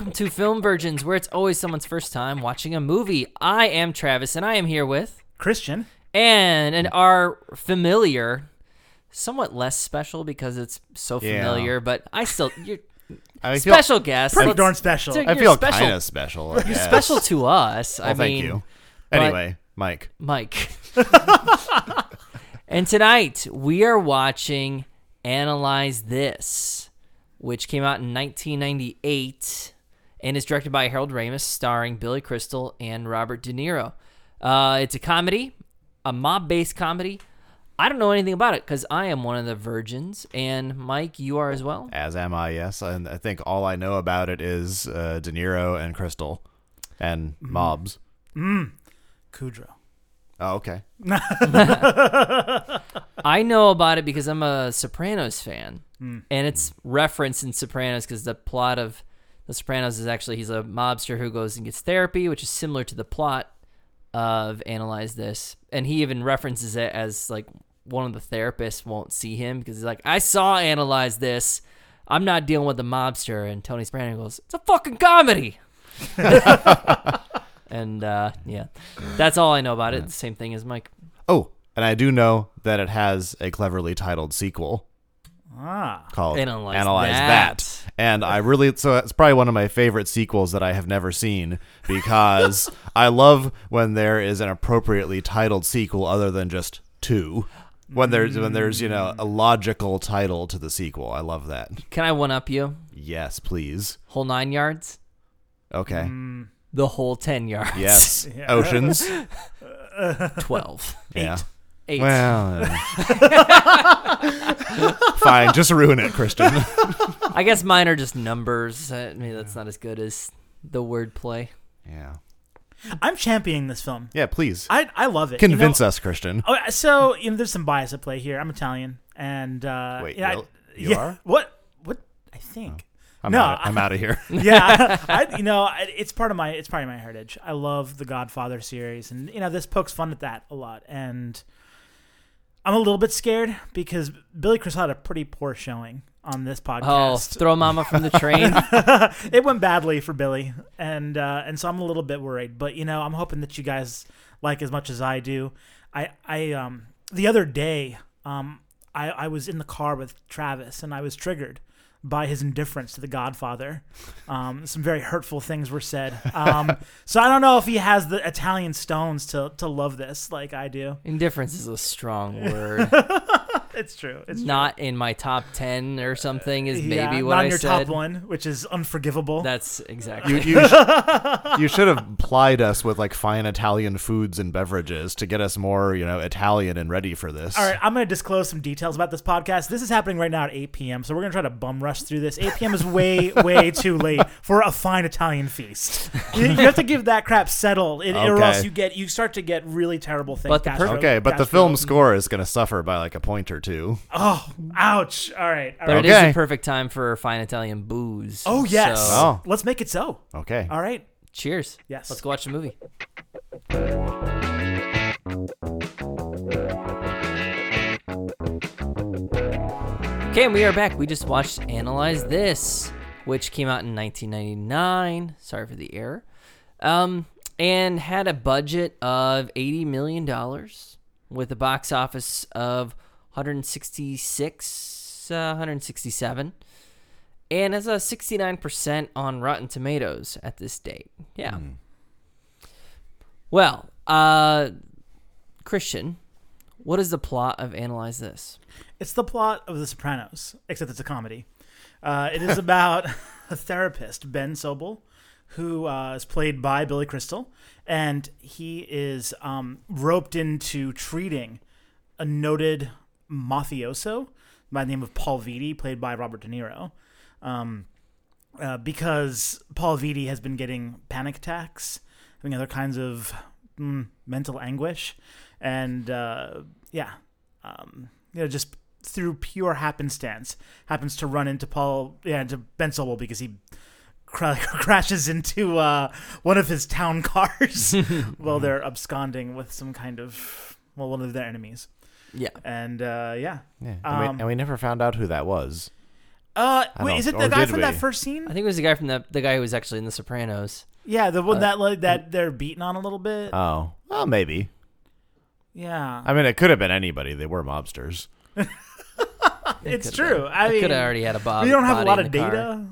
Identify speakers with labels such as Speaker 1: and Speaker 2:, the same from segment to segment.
Speaker 1: welcome to Film Virgins, where
Speaker 2: it's always someone's first time watching a movie. I am Travis, and I am here with
Speaker 3: Christian.
Speaker 2: and and our familiar, somewhat less special because it's so
Speaker 4: Yeah.
Speaker 2: familiar, but I still you're
Speaker 4: I feel,
Speaker 2: special guest.
Speaker 3: Pretty
Speaker 2: Let's-
Speaker 3: darn special.
Speaker 2: Dude,
Speaker 4: I
Speaker 2: you're
Speaker 4: feel
Speaker 2: special.
Speaker 4: kind of special. I guess.
Speaker 2: special to us.
Speaker 4: Well,
Speaker 2: I
Speaker 4: thank
Speaker 2: mean,
Speaker 4: you.
Speaker 2: but-
Speaker 4: Anyway, Mike.
Speaker 2: Mike. and tonight we are watching Analyze This, which came out in 1998 and is directed by Harold Ramis, starring Billy Crystal and Robert De Niro. Uh, it's a comedy, a mob based comedy. I don't know anything about it because I am one of the virgins, and Mike, you are as well.
Speaker 4: As am I, yes. And I think all I know about it is uh, De Niro and Crystal and
Speaker 2: Mm-hmm.
Speaker 4: mobs.
Speaker 3: Kudrow.
Speaker 4: Oh, okay.
Speaker 2: I know about it because I'm a Sopranos fan, and it's referenced in Sopranos because the plot of The Sopranos is actually he's a mobster who goes and gets therapy, which is similar to the plot of Analyze This, and he even references it as like one of the therapists won't see him because he's like, I saw Analyze This. I'm not dealing with the mobster, and Tony Soprano goes, "It's a fucking comedy." and uh, yeah, that's all I know about it. The same thing as Mike.
Speaker 4: Oh, and I do know that it has a cleverly titled sequel
Speaker 3: Ah.
Speaker 4: called
Speaker 2: Analyze
Speaker 4: That.
Speaker 2: That.
Speaker 4: And I really, so it's probably one of my favorite sequels that I have never seen because I love when there is an appropriately titled sequel other than just two. When there's when there's you know a mm. logical title to the sequel, I love that.
Speaker 2: Can I one up you?
Speaker 4: Yes, please.
Speaker 2: Whole nine yards.
Speaker 4: Okay. Mm.
Speaker 2: the whole 10 yards.
Speaker 4: Yes. Oceans.
Speaker 2: 12.
Speaker 4: Yeah.
Speaker 2: Eight.
Speaker 4: Well. Fine. Just ruin it, Christian.
Speaker 2: I guess mine are just numbers. I mean, that's not as good as the wordplay.
Speaker 4: yeah.
Speaker 3: I'm championing this film.
Speaker 4: Yeah. Please
Speaker 3: I I love it.
Speaker 4: convince
Speaker 3: you know?
Speaker 4: us, Christian.
Speaker 3: Oh, so you know, there's some bias at play here. I'm Italian, and uh,
Speaker 4: Wait,
Speaker 3: yeah, I-
Speaker 4: really? You
Speaker 3: yeah,
Speaker 4: are? Oh.
Speaker 3: What? What? I think.
Speaker 4: I'm
Speaker 3: no,
Speaker 4: out, I'm out of here.
Speaker 3: yeah, I, you know, I- it's part of my it's part of my heritage. I love the Godfather series, and you know, this pokes fun at that a lot. And I'm a little bit scared because Billy Crystal had a pretty poor showing on this podcast.
Speaker 2: Oh,
Speaker 3: podcast.
Speaker 2: throw mama from the train.
Speaker 3: it went badly for Billy, and uh, and so I'm a little bit worried. But you know, I'm hoping that you guys like as much as I do. I I um the other day um I I was in the car with Travis, and I was triggered by his indifference to the Godfather. Um, some very hurtful things were said. Um, so I don't know if he has the Italian stones to to love this like I do.
Speaker 2: Indifference is a strong word.
Speaker 3: It's true. It's
Speaker 2: not in my top 10 or something is
Speaker 3: true.
Speaker 2: maybe
Speaker 3: Yeah,
Speaker 2: what
Speaker 3: not
Speaker 2: I
Speaker 3: in your
Speaker 2: said.
Speaker 3: top one, which is unforgivable.
Speaker 2: That's exactly.
Speaker 4: You, you, sh- you should have plied us with like fine Italian foods and beverages to get us more, you know, Italian and ready for this.
Speaker 3: All right, I'm going to disclose some details about this podcast. This is happening right now at 8 p.m., so we're going to try to bum rush through this. 8 p.m. is way, way too late for a fine Italian feast. You, you have to give that crap settled, it, or else you get you start to get really terrible things.
Speaker 2: But the
Speaker 3: gastro-
Speaker 2: per-
Speaker 4: Okay, but the
Speaker 3: gastro-
Speaker 4: film score is going to suffer by like a point or two.
Speaker 3: Oh, ouch! All right, all
Speaker 2: But
Speaker 3: right.
Speaker 2: it is
Speaker 4: Okay.
Speaker 2: the perfect time for fine Italian booze.
Speaker 3: Oh yes,
Speaker 2: So,
Speaker 4: Oh.
Speaker 3: let's make it so.
Speaker 4: Okay.
Speaker 3: All right.
Speaker 2: cheers.
Speaker 3: Yes.
Speaker 2: Let's go watch the movie. Okay, and we are back. We just watched Analyze This, which came out in 1999. Sorry for the error. Um, and had a budget of $80 million with a box office of 166, uh, 167 and has a 69% on Rotten Tomatoes at this date. Yeah. Well, uh, Christian, what is the plot of Analyze This?
Speaker 3: It's the plot of The Sopranos, except it's a comedy. Uh, it is about a therapist, Ben Sobel, who uh, is played by Billy Crystal, and he is um, roped into treating a noted mafioso by the name of Paul Vitti, played by Robert De Niro. Um, uh, because Paul Vitti has been getting panic attacks, having other kinds of mm, mental anguish, and uh, yeah, um, you know, just through pure happenstance, happens to run into Paul, yeah, into Ben Sobel because he cra- crashes into uh, one of his town cars while they're absconding with some kind of well, one of their enemies.
Speaker 2: Yeah.
Speaker 3: And uh, yeah,
Speaker 4: Yeah, and, we,
Speaker 3: Um,
Speaker 4: and we never found out who that was.
Speaker 3: uh,
Speaker 4: I
Speaker 3: wait,
Speaker 4: don't-
Speaker 3: is it
Speaker 4: or
Speaker 3: the guy
Speaker 4: did
Speaker 3: from that
Speaker 4: we?
Speaker 3: first scene?
Speaker 2: I think it was the guy from the the guy who was actually in The Sopranos.
Speaker 3: Yeah, the one
Speaker 2: Uh,
Speaker 3: that like, that they're beating on a little bit.
Speaker 4: Oh, well, maybe.
Speaker 3: yeah,
Speaker 4: I mean, it could have been anybody. They were mobsters.
Speaker 3: it's true.
Speaker 2: been.
Speaker 3: I mean,
Speaker 2: could have already had a Bob.
Speaker 3: we don't have a
Speaker 2: body
Speaker 3: lot
Speaker 2: in
Speaker 3: of
Speaker 2: the car.
Speaker 3: data.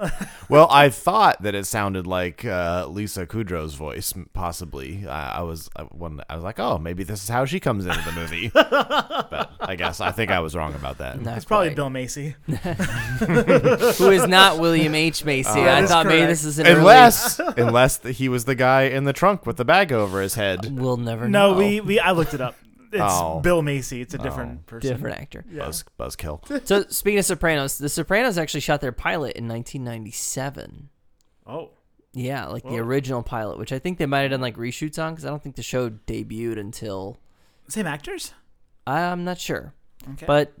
Speaker 4: Well, I thought that it sounded like uh, Lisa Kudrow's voice, possibly. I, I was I, when I was like, oh, maybe this is how she comes into the movie. but I guess I think I was wrong about that.
Speaker 2: Not
Speaker 3: It's probably
Speaker 2: quite.
Speaker 3: Bill Macy.
Speaker 2: who is not William H Macy.
Speaker 3: that
Speaker 2: I
Speaker 3: is
Speaker 2: thought maybe this is an
Speaker 4: Unless, unless th- he was the guy in the trunk with the bag over his head.
Speaker 2: we'll never know.
Speaker 3: No,
Speaker 2: know.
Speaker 3: we, we I looked it up. It's
Speaker 4: Oh.
Speaker 3: Bill Macy. It's a
Speaker 4: Oh.
Speaker 3: different person.
Speaker 2: different actor.
Speaker 3: Yeah.
Speaker 4: Buzz, buzzkill.
Speaker 2: So speaking of Sopranos, The Sopranos actually shot their pilot in 1997.
Speaker 3: Oh,
Speaker 2: Yeah, like the
Speaker 3: Whoa.
Speaker 2: original pilot, which I think they might have done like reshoots on because I don't think the show debuted until
Speaker 3: same actors.
Speaker 2: I'm not sure.
Speaker 3: Okay.
Speaker 2: But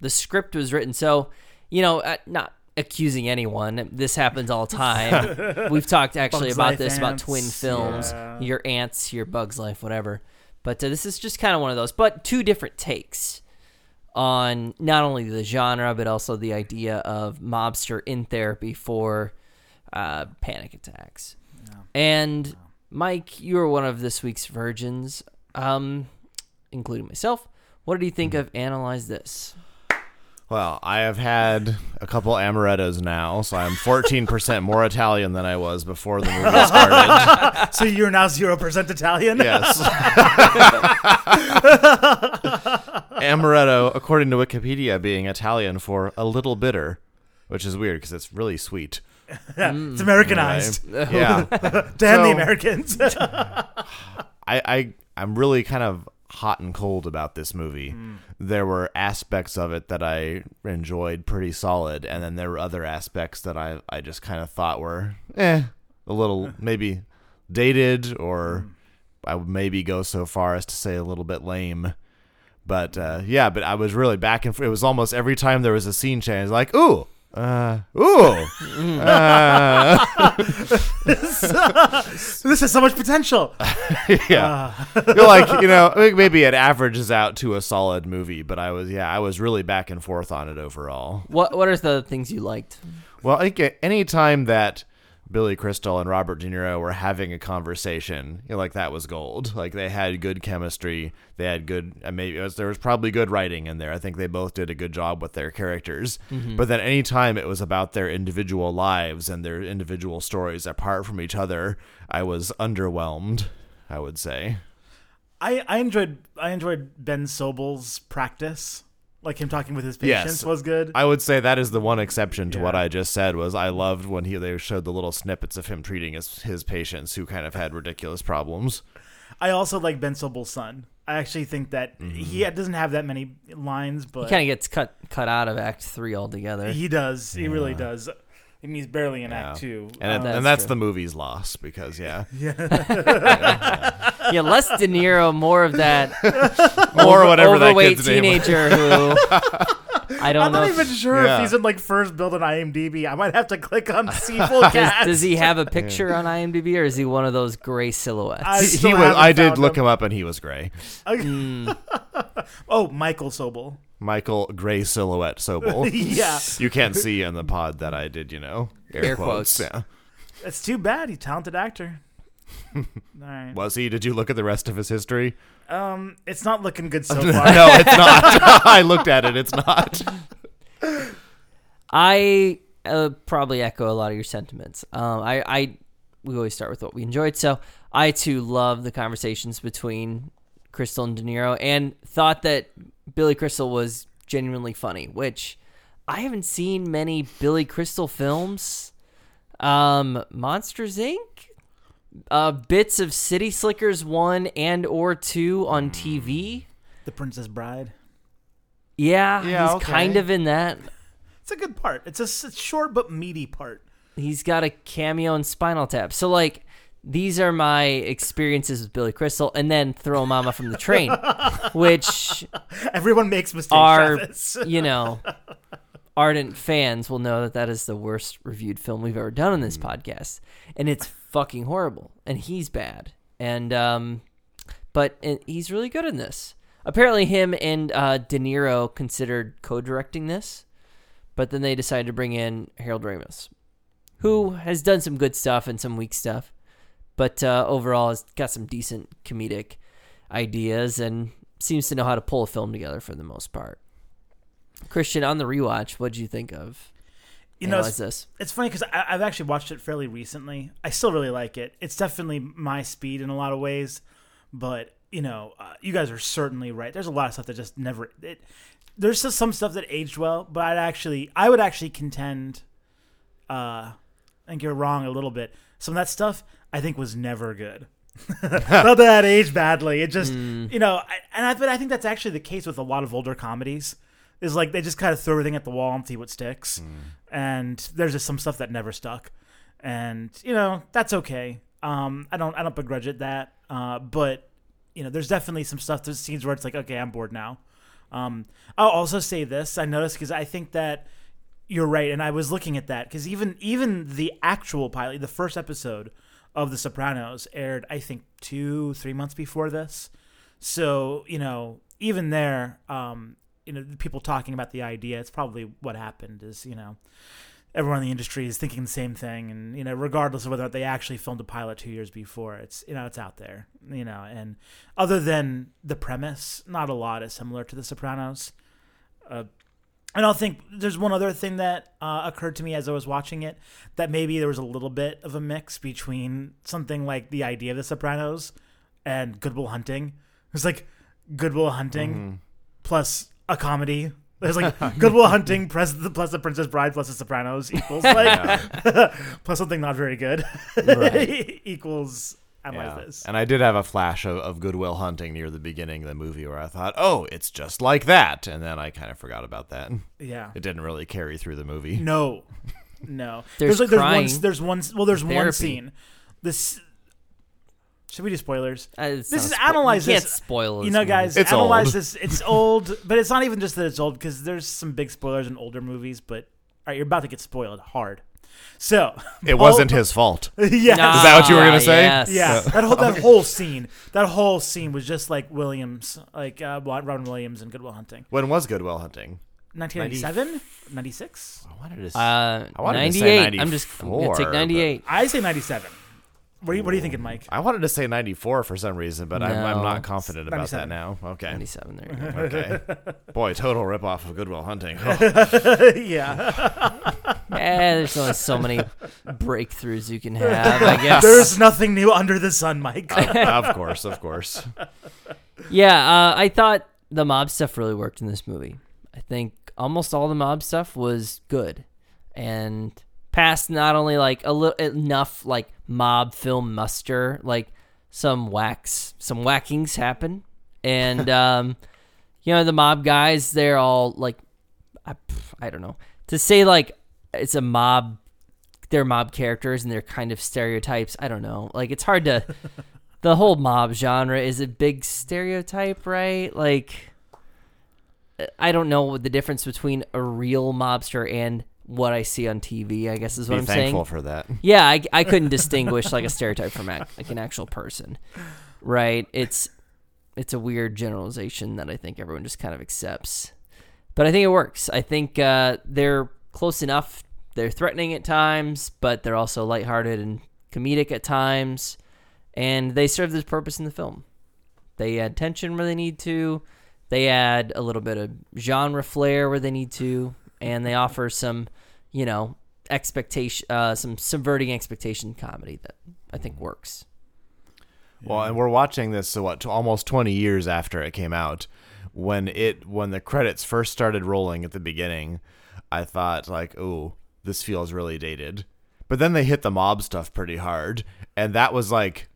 Speaker 2: the script was written so, you know, uh, not accusing anyone. This happens all the time. We've talked actually
Speaker 3: Bugs
Speaker 2: about
Speaker 3: Life
Speaker 2: this about
Speaker 3: ants,
Speaker 2: twin films,
Speaker 3: yeah.
Speaker 2: your ants, your Bugs Life, whatever. But uh, this is just kind of one of those, but two different takes on not only the genre but also the idea of mobster in therapy for uh, panic attacks. And Mike, you are one of this week's virgins, um, including myself. What did you think of Analyze This?
Speaker 4: Well, I have had a couple amarettos now, so I'm 14% more Italian than I was before the movie started.
Speaker 3: so you're now zero percent Italian.
Speaker 4: yes. Amaretto, according to Wikipedia, being Italian for a little bitter, which is weird because it's really sweet.
Speaker 3: it's Americanized.
Speaker 4: Yeah.
Speaker 3: Damn the Americans.
Speaker 4: I, I I'm really kind of hot and cold about this movie. There were aspects of it that I enjoyed pretty solid, and then there were other aspects that I I just kind of thought were eh a little maybe dated or I would maybe go so far as to say a little bit lame. But uh, yeah, but I was really back and forth. It was almost every time there was a scene change, like ooh, uh, ooh, uh,
Speaker 3: this has so much potential.
Speaker 4: yeah. You're like you know, I think maybe it averages out to a solid movie, but I was yeah, I was really back and forth on it overall.
Speaker 2: What What are the things you liked?
Speaker 4: Well, I think any time that Billy Crystal and Robert De Niro were having a conversation, you know, like that was gold. Like they had good chemistry. They had good. Maybe it was, there was probably good writing in there. I think they both did a good job with their characters. Mm-hmm. But then any time it was about their individual lives and their individual stories apart from each other, I was underwhelmed. I would say.
Speaker 3: I, I enjoyed I enjoyed Ben Sobel's practice. Like him talking with his patients
Speaker 4: Yes.
Speaker 3: was good.
Speaker 4: I would say that is the one exception to what I just said was I loved when he they showed the little snippets of him treating his his patients who kind of had ridiculous problems.
Speaker 3: I also like Ben Sobel's son. I actually think that
Speaker 4: Mm-hmm.
Speaker 3: he doesn't have that many lines, but He
Speaker 2: kind of gets cut cut out of Act Three altogether.
Speaker 3: he does. He really does. And he's barely in
Speaker 4: Yeah.
Speaker 3: Act Two.
Speaker 4: And
Speaker 3: Um,
Speaker 2: That's
Speaker 4: and that's the movie's loss because yeah.
Speaker 2: yeah, less De Niro, more of that
Speaker 4: Or whatever that
Speaker 2: overweight
Speaker 4: kid's name
Speaker 2: teenager who I don't know.
Speaker 3: I'm
Speaker 2: know.
Speaker 3: not even sure
Speaker 4: Yeah.
Speaker 3: if he's in like first build on IMDb. I might have to click on see full
Speaker 2: does, does he have a picture on IMDb or is he one of those gray silhouettes?
Speaker 3: I
Speaker 4: He was I did
Speaker 3: found
Speaker 4: look
Speaker 3: him.
Speaker 4: him up and he was gray.
Speaker 3: Oh, Michael Sobel.
Speaker 4: Michael Gray Silhouette Sobel.
Speaker 3: yeah,
Speaker 4: you can't see in the pod that I did, you know. Air,
Speaker 2: Air
Speaker 4: quotes.
Speaker 2: quotes.
Speaker 4: Yeah.
Speaker 3: it's too bad. He's a talented actor. All right.
Speaker 4: Was he? Did you look at the rest of his history?
Speaker 3: Um, it's not looking good so far.
Speaker 4: no, it's not. I looked at it. It's not.
Speaker 2: I uh, probably echo a lot of your sentiments. Um, I, I, we always start with what we enjoyed. So I too love the conversations between Crystal and De Niro, and thought that Billy Crystal was genuinely funny. Which I haven't seen many Billy Crystal films. Um, Monsters Inc. Uh, bits of City Slickers one and or two on TV.
Speaker 3: The Princess Bride.
Speaker 2: Yeah,
Speaker 4: Yeah,
Speaker 2: he's
Speaker 4: okay.
Speaker 2: kind of in that.
Speaker 3: It's a good part. It's a short but meaty part.
Speaker 2: he's got a cameo in Spinal Tap. So like these are my experiences with Billy Crystal, and then throw Mama from the Train, which
Speaker 3: Everyone makes mistakes.
Speaker 2: are you know ardent fans will know that that is the worst reviewed film we've ever done on this podcast, and it's fucking horrible, and he's bad, and um, but uh, he's really good in this. Apparently, him and uh, De Niro considered co-directing this, but then they decided to bring in Harold Ramis, who has done some good stuff and some weak stuff, but uh, overall has got some decent comedic ideas and seems to know how to pull a film together for the most part. Christian, on the rewatch, what'd you think of?
Speaker 3: You know, it's,
Speaker 2: this.
Speaker 3: it's funny because I've actually watched it fairly recently. I still really like it. It's definitely my speed in a lot of ways, but you know, uh, you guys are certainly right. There's a lot of stuff that just never. It, there's just some stuff that aged well, but I'd actually, I would actually contend. Uh, I think you're wrong a little bit. Some of that stuff I think was never good. Not that it aged badly. It just, you know, I, and I, but I think that's actually the case with a lot of older comedies. Is like they just kind of throw everything at the wall and see what sticks. And there's just some stuff that never stuck, and you know that's okay. Um, I don't I don't begrudge it that, uh, but you know there's definitely some stuff. There's scenes where it's like okay I'm bored now. Um, I'll also say this I noticed because I think that you're right, and I was looking at that because even even the actual pilot, the first episode of The Sopranos aired, I think two three months before this. So you know, even there, um, you know, people talking about the idea, it's probably what happened. Is you know, everyone in the industry is thinking the same thing, and you know, regardless of whether they actually filmed a pilot two years before, it's you know, it's out there. You know, and other than the premise, not a lot is similar to The Sopranos. Uh, I don't think there's one other thing that uh, occurred to me as I was watching it that maybe there was a little bit of a mix between something like the idea of The Sopranos and Good Will Hunting. It's like Good Will Hunting plus a comedy. There's like Good Will Hunting plus the, plus the Princess Bride plus The Sopranos equals like plus something not very good right. equals analyze
Speaker 4: Yeah.
Speaker 3: this.
Speaker 4: And I did have a flash of, of Good Will Hunting near the beginning of the movie where I thought, oh, it's just like that. And then I kind of forgot about that.
Speaker 3: Yeah.
Speaker 4: It didn't really carry through the movie.
Speaker 3: No, no.
Speaker 2: There's
Speaker 3: like there's one. There's one. Well, there's one scene. This. Should we do spoilers?
Speaker 2: Uh,
Speaker 3: This is
Speaker 2: spo-
Speaker 3: analyze
Speaker 2: You can't
Speaker 3: this.
Speaker 2: spoil
Speaker 3: You know,
Speaker 2: movie.
Speaker 3: guys,
Speaker 4: It's
Speaker 3: analyze
Speaker 4: old.
Speaker 3: this. It's old, but it's not even just that it's old because there's some big spoilers in older movies. But all right, you're about to get spoiled hard. So
Speaker 4: It wasn't his fault.
Speaker 3: yeah,
Speaker 4: Is that what you were gonna say?
Speaker 2: yes.
Speaker 3: yeah. That whole that whole scene, that whole scene was just like Williams, like uh, Robin Williams and Good Will Hunting.
Speaker 4: When was Good Will Hunting?
Speaker 3: 1997, 96.
Speaker 4: I wanted to say,
Speaker 2: Uh,
Speaker 4: I wanted to say
Speaker 2: 98. I'm just I'm gonna
Speaker 4: 94,
Speaker 2: take
Speaker 4: but-
Speaker 2: 98.
Speaker 3: I say 97. What are you, what are you thinking, Mike?
Speaker 4: I wanted to say 94 for some reason, but I'm, I'm
Speaker 2: No.
Speaker 4: not confident about that
Speaker 3: 97.
Speaker 4: now. Okay.
Speaker 2: 97. There you go.
Speaker 4: Okay. Boy, total ripoff of Good Will Hunting.
Speaker 3: yeah.
Speaker 2: Eh, there's only so many breakthroughs you can have, I guess.
Speaker 3: There's nothing new under the sun, Mike.
Speaker 4: of course, of course.
Speaker 2: Yeah, uh, I thought the mob stuff really worked in this movie. I think almost all the mob stuff was good, and passed not only like a little enough like mob film muster, like some whacks, some whackings happen, and um, you know the mob guys, they're all like, I, I don't know, to say like it's a mob. They're mob characters and they're kind of stereotypes. I don't know. Like it's hard to the whole mob genre is a big stereotype, right? Like, I don't know what the difference between a real mobster and what I see on TV. I guess is what
Speaker 4: Be
Speaker 2: I'm
Speaker 4: thankful
Speaker 2: saying.
Speaker 4: for that.
Speaker 2: Yeah, I, I couldn't distinguish like a stereotype from ac- like an actual person, right? It's it's a weird generalization that I think everyone just kind of accepts, but I think it works. I think uh, they're close enough. They're threatening at times, but they're also lighthearted and comedic at times, and they serve this purpose in the film. They add tension where they need to. They add a little bit of genre flair where they need to, and they offer some, you know, expectation, uh, some subverting expectation comedy that I think works.
Speaker 4: Well, and we're watching this so what, almost 20 years after it came out. When it when the credits first started rolling at the beginning, I thought like, "Oh, this feels really dated." But then they hit the mob stuff pretty hard, and that was like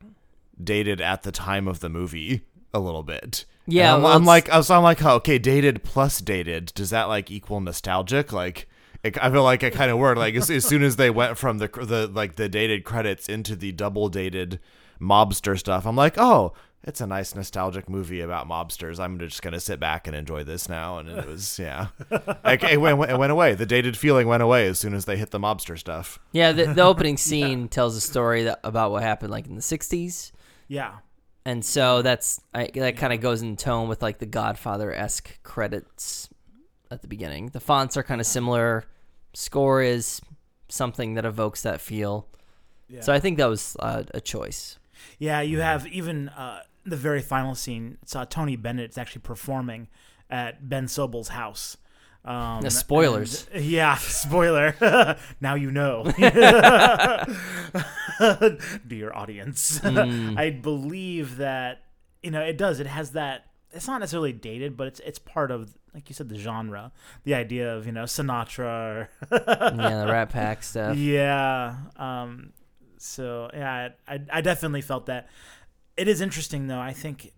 Speaker 4: dated at the time of the movie a little bit.
Speaker 2: Yeah,
Speaker 4: I'm,
Speaker 2: well,
Speaker 4: I'm like, I was, I'm like, oh, okay, dated plus dated. Does that like equal nostalgic? Like, it, I feel like it kind of worked. Like as, as soon as they went from the the like the dated credits into the double dated mobster stuff, I'm like, oh, it's a nice nostalgic movie about mobsters. I'm just gonna sit back and enjoy this now. And it was yeah, like, it, went, it went away. The dated feeling went away as soon as they hit the mobster stuff.
Speaker 2: Yeah, the, the opening scene tells a story that, about what happened like in the '60s,
Speaker 3: Yeah.
Speaker 2: and so that's I, that kind of goes in tone with like the Godfather esque credits at the beginning. The fonts are kind of similar. Score is something that evokes that feel.
Speaker 3: Yeah.
Speaker 2: So I think that was uh, a choice.
Speaker 3: Yeah, you have even uh, the very final scene. It's uh, Tony Bennett actually performing at Ben Sobel's house. Um,
Speaker 2: The spoilers.
Speaker 3: and- yeah, spoiler. now you know, dear audience.
Speaker 2: Mm.
Speaker 3: I believe that you know it does. It has that. It's not necessarily dated, but it's it's part of, like you said, the genre. The idea of you know Sinatra. Or
Speaker 2: yeah, the Rat Pack stuff.
Speaker 3: yeah. Um, so yeah, I, I I definitely felt that. It is interesting though. I think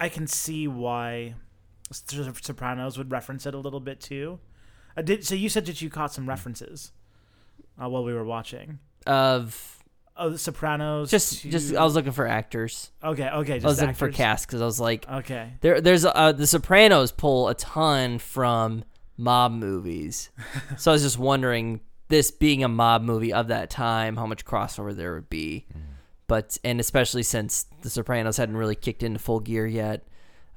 Speaker 3: I can see why Sopranos would reference it a little bit too. I did. So you said that you caught some references uh, while we were watching.
Speaker 2: Of
Speaker 3: Oh, The Sopranos.
Speaker 2: just
Speaker 3: to-
Speaker 2: just I was looking for actors.
Speaker 3: okay. Okay. Just
Speaker 2: I was looking for cast because I was like,
Speaker 3: Okay.
Speaker 2: There, there's uh, the Sopranos pull a ton from mob movies, so I was just wondering, this being a mob movie of that time, how much crossover there would be. But and especially since the Sopranos hadn't really kicked into full gear yet,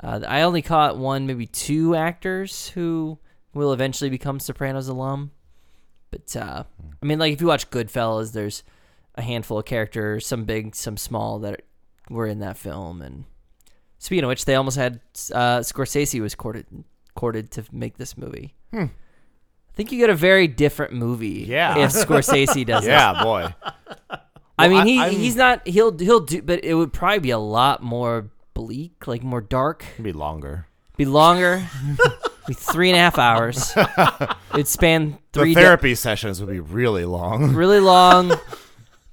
Speaker 2: uh, I only caught one, maybe two actors who will eventually become Sopranos alum. But uh, I mean, like if you watch Goodfellas, there's a handful of characters, some big, some small, that were in that film, and Speaking of which, they almost had uh, Scorsese was courted courted to make this movie. I think you get a very different movie.
Speaker 4: Yeah.
Speaker 2: if Scorsese does it.
Speaker 4: Yeah, boy.
Speaker 2: I mean he
Speaker 4: I'm-
Speaker 2: he's not he'll he'll do, but it would probably be a lot more bleak, like more dark,
Speaker 4: It'd be longer.
Speaker 2: be longer, be three and a half hours. It'd span three
Speaker 4: the
Speaker 2: de-
Speaker 4: therapy sessions would be really long.
Speaker 2: really long.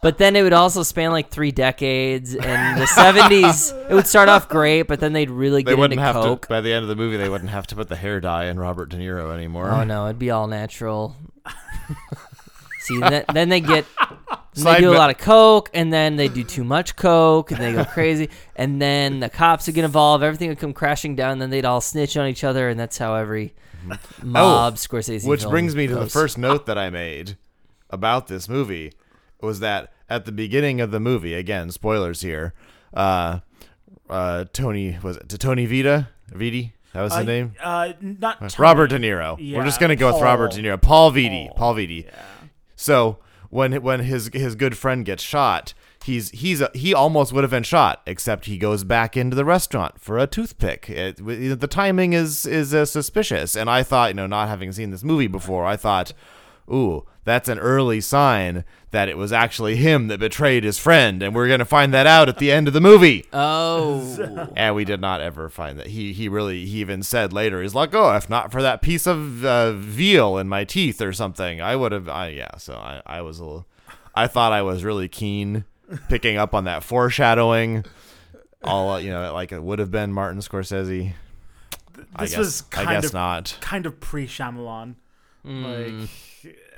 Speaker 2: But then it would also span like three decades. In the seventies, it would start off great, but then they'd really
Speaker 4: They
Speaker 2: get
Speaker 4: wouldn't
Speaker 2: into
Speaker 4: have
Speaker 2: coke.
Speaker 4: to. By the end of the movie, they wouldn't have to put the hair dye in Robert De Niro anymore.
Speaker 2: Oh no, it'd be all natural. See, then, then they get then
Speaker 4: Side
Speaker 2: they do a
Speaker 4: note-
Speaker 2: lot of coke, and then they do too much coke, and they go crazy, and then the cops would get involved. Everything would come crashing down, and then they'd all snitch on each other, and that's how every mob Scorsese.
Speaker 4: Mm-hmm. Which
Speaker 2: film
Speaker 4: brings me to the
Speaker 2: goes.
Speaker 4: first note that I made about this movie was that at the beginning of the movie, again, spoilers here, uh, uh, Tony was it to Tony Vita? Vitti? That was
Speaker 3: Uh,
Speaker 4: his name?
Speaker 3: Uh, not Tony.
Speaker 4: Robert De Niro.
Speaker 3: Yeah,
Speaker 4: We're just gonna go with Robert De Niro. Paul Vitti.
Speaker 3: Paul.
Speaker 4: Paul Vitti.
Speaker 3: Yeah.
Speaker 4: So when when his his good friend gets shot, he's he's a, he almost would have been shot, except he goes back into the restaurant for a toothpick. It, the timing is is uh, suspicious, and I thought, you know, not having seen this movie before, I thought, ooh, that's an early sign that it was actually him that betrayed his friend, and we're gonna find that out at the end of the movie.
Speaker 2: Oh,
Speaker 4: And we did not ever find that. He he really he even said later he's like, oh, if not for that piece of uh, veal in my teeth or something, I would have. I yeah. So I I was a little. I thought I was really keen picking up on that foreshadowing. All uh, you know, like it would have been Martin Scorsese. I
Speaker 3: This
Speaker 4: guess,
Speaker 3: was
Speaker 4: I
Speaker 3: kind
Speaker 4: guess
Speaker 3: of
Speaker 4: not.
Speaker 3: kind of pre Shyamalan. Like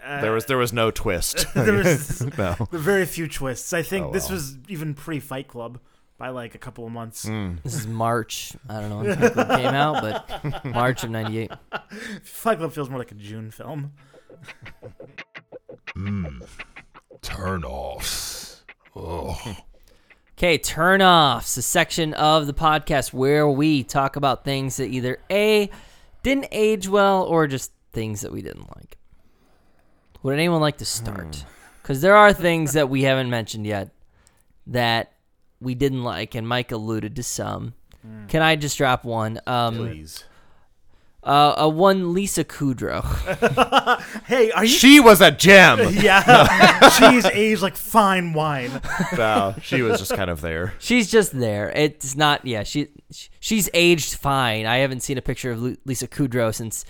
Speaker 3: uh,
Speaker 4: There was there was no twist.
Speaker 3: there was
Speaker 4: no.
Speaker 3: very few twists. I think
Speaker 4: Oh,
Speaker 3: this
Speaker 4: well.
Speaker 3: was even pre Fight Club by like a couple of months.
Speaker 4: Mm.
Speaker 2: this is March. I don't know when Fight Club came out, but March of '98.
Speaker 3: Fight Club feels more like a June film.
Speaker 1: Turn offs. Oh,
Speaker 2: Okay, turn offs, a section of the podcast where we talk about things that either A didn't age well or just things that we didn't like. Would anyone like to start? Because there are things that we haven't mentioned yet that we didn't like, and Mike alluded to some. Can I just drop one? Um,
Speaker 4: Please.
Speaker 2: uh, a one Lisa Kudrow.
Speaker 3: Hey, are you?
Speaker 4: She was a gem.
Speaker 3: yeah, she's aged like fine wine.
Speaker 4: no, she was just kind of there.
Speaker 2: She's just there. It's not. Yeah, she she's aged fine. I haven't seen a picture of Lu- Lisa Kudrow since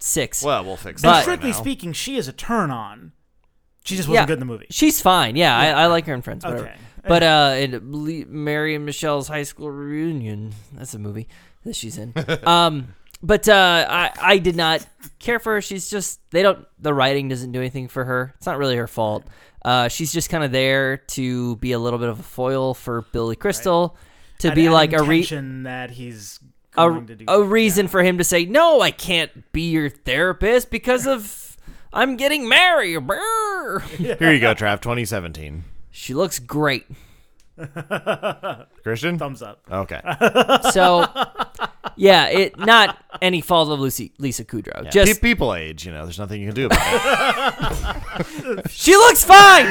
Speaker 2: 2006.
Speaker 4: Well, we'll fix
Speaker 2: But-
Speaker 3: And
Speaker 4: that.
Speaker 3: strictly
Speaker 4: now.
Speaker 3: speaking, she is a turn on. She just wasn't
Speaker 2: Yeah.
Speaker 3: good in the movie.
Speaker 2: She's fine. Yeah, I, I like her in Friends. Whatever.
Speaker 3: Okay.
Speaker 2: But uh, in Le- Mary and Michelle's high school reunion, that's a movie that she's in. um, but uh, I I did not care for her. She's just they don't the writing doesn't do anything for her. It's not really her fault. Uh, she's just kind of there to be a little bit of a foil for Billy Crystal, to
Speaker 3: An-
Speaker 2: be
Speaker 3: an
Speaker 2: like a re-
Speaker 3: intention that he's
Speaker 2: a,
Speaker 3: to do.
Speaker 2: a reason for him to say no. I can't be your therapist because of I'm getting married. Brr."
Speaker 4: Here you go, Trav. 2017.
Speaker 2: She looks great.
Speaker 4: Christian.
Speaker 3: Thumbs up.
Speaker 4: Okay.
Speaker 2: So yeah, it not any fault of Lucy Lisa Kudrow.
Speaker 4: Pe-
Speaker 2: Just
Speaker 4: people age. You know, there's nothing you can do about it.
Speaker 2: she looks fine.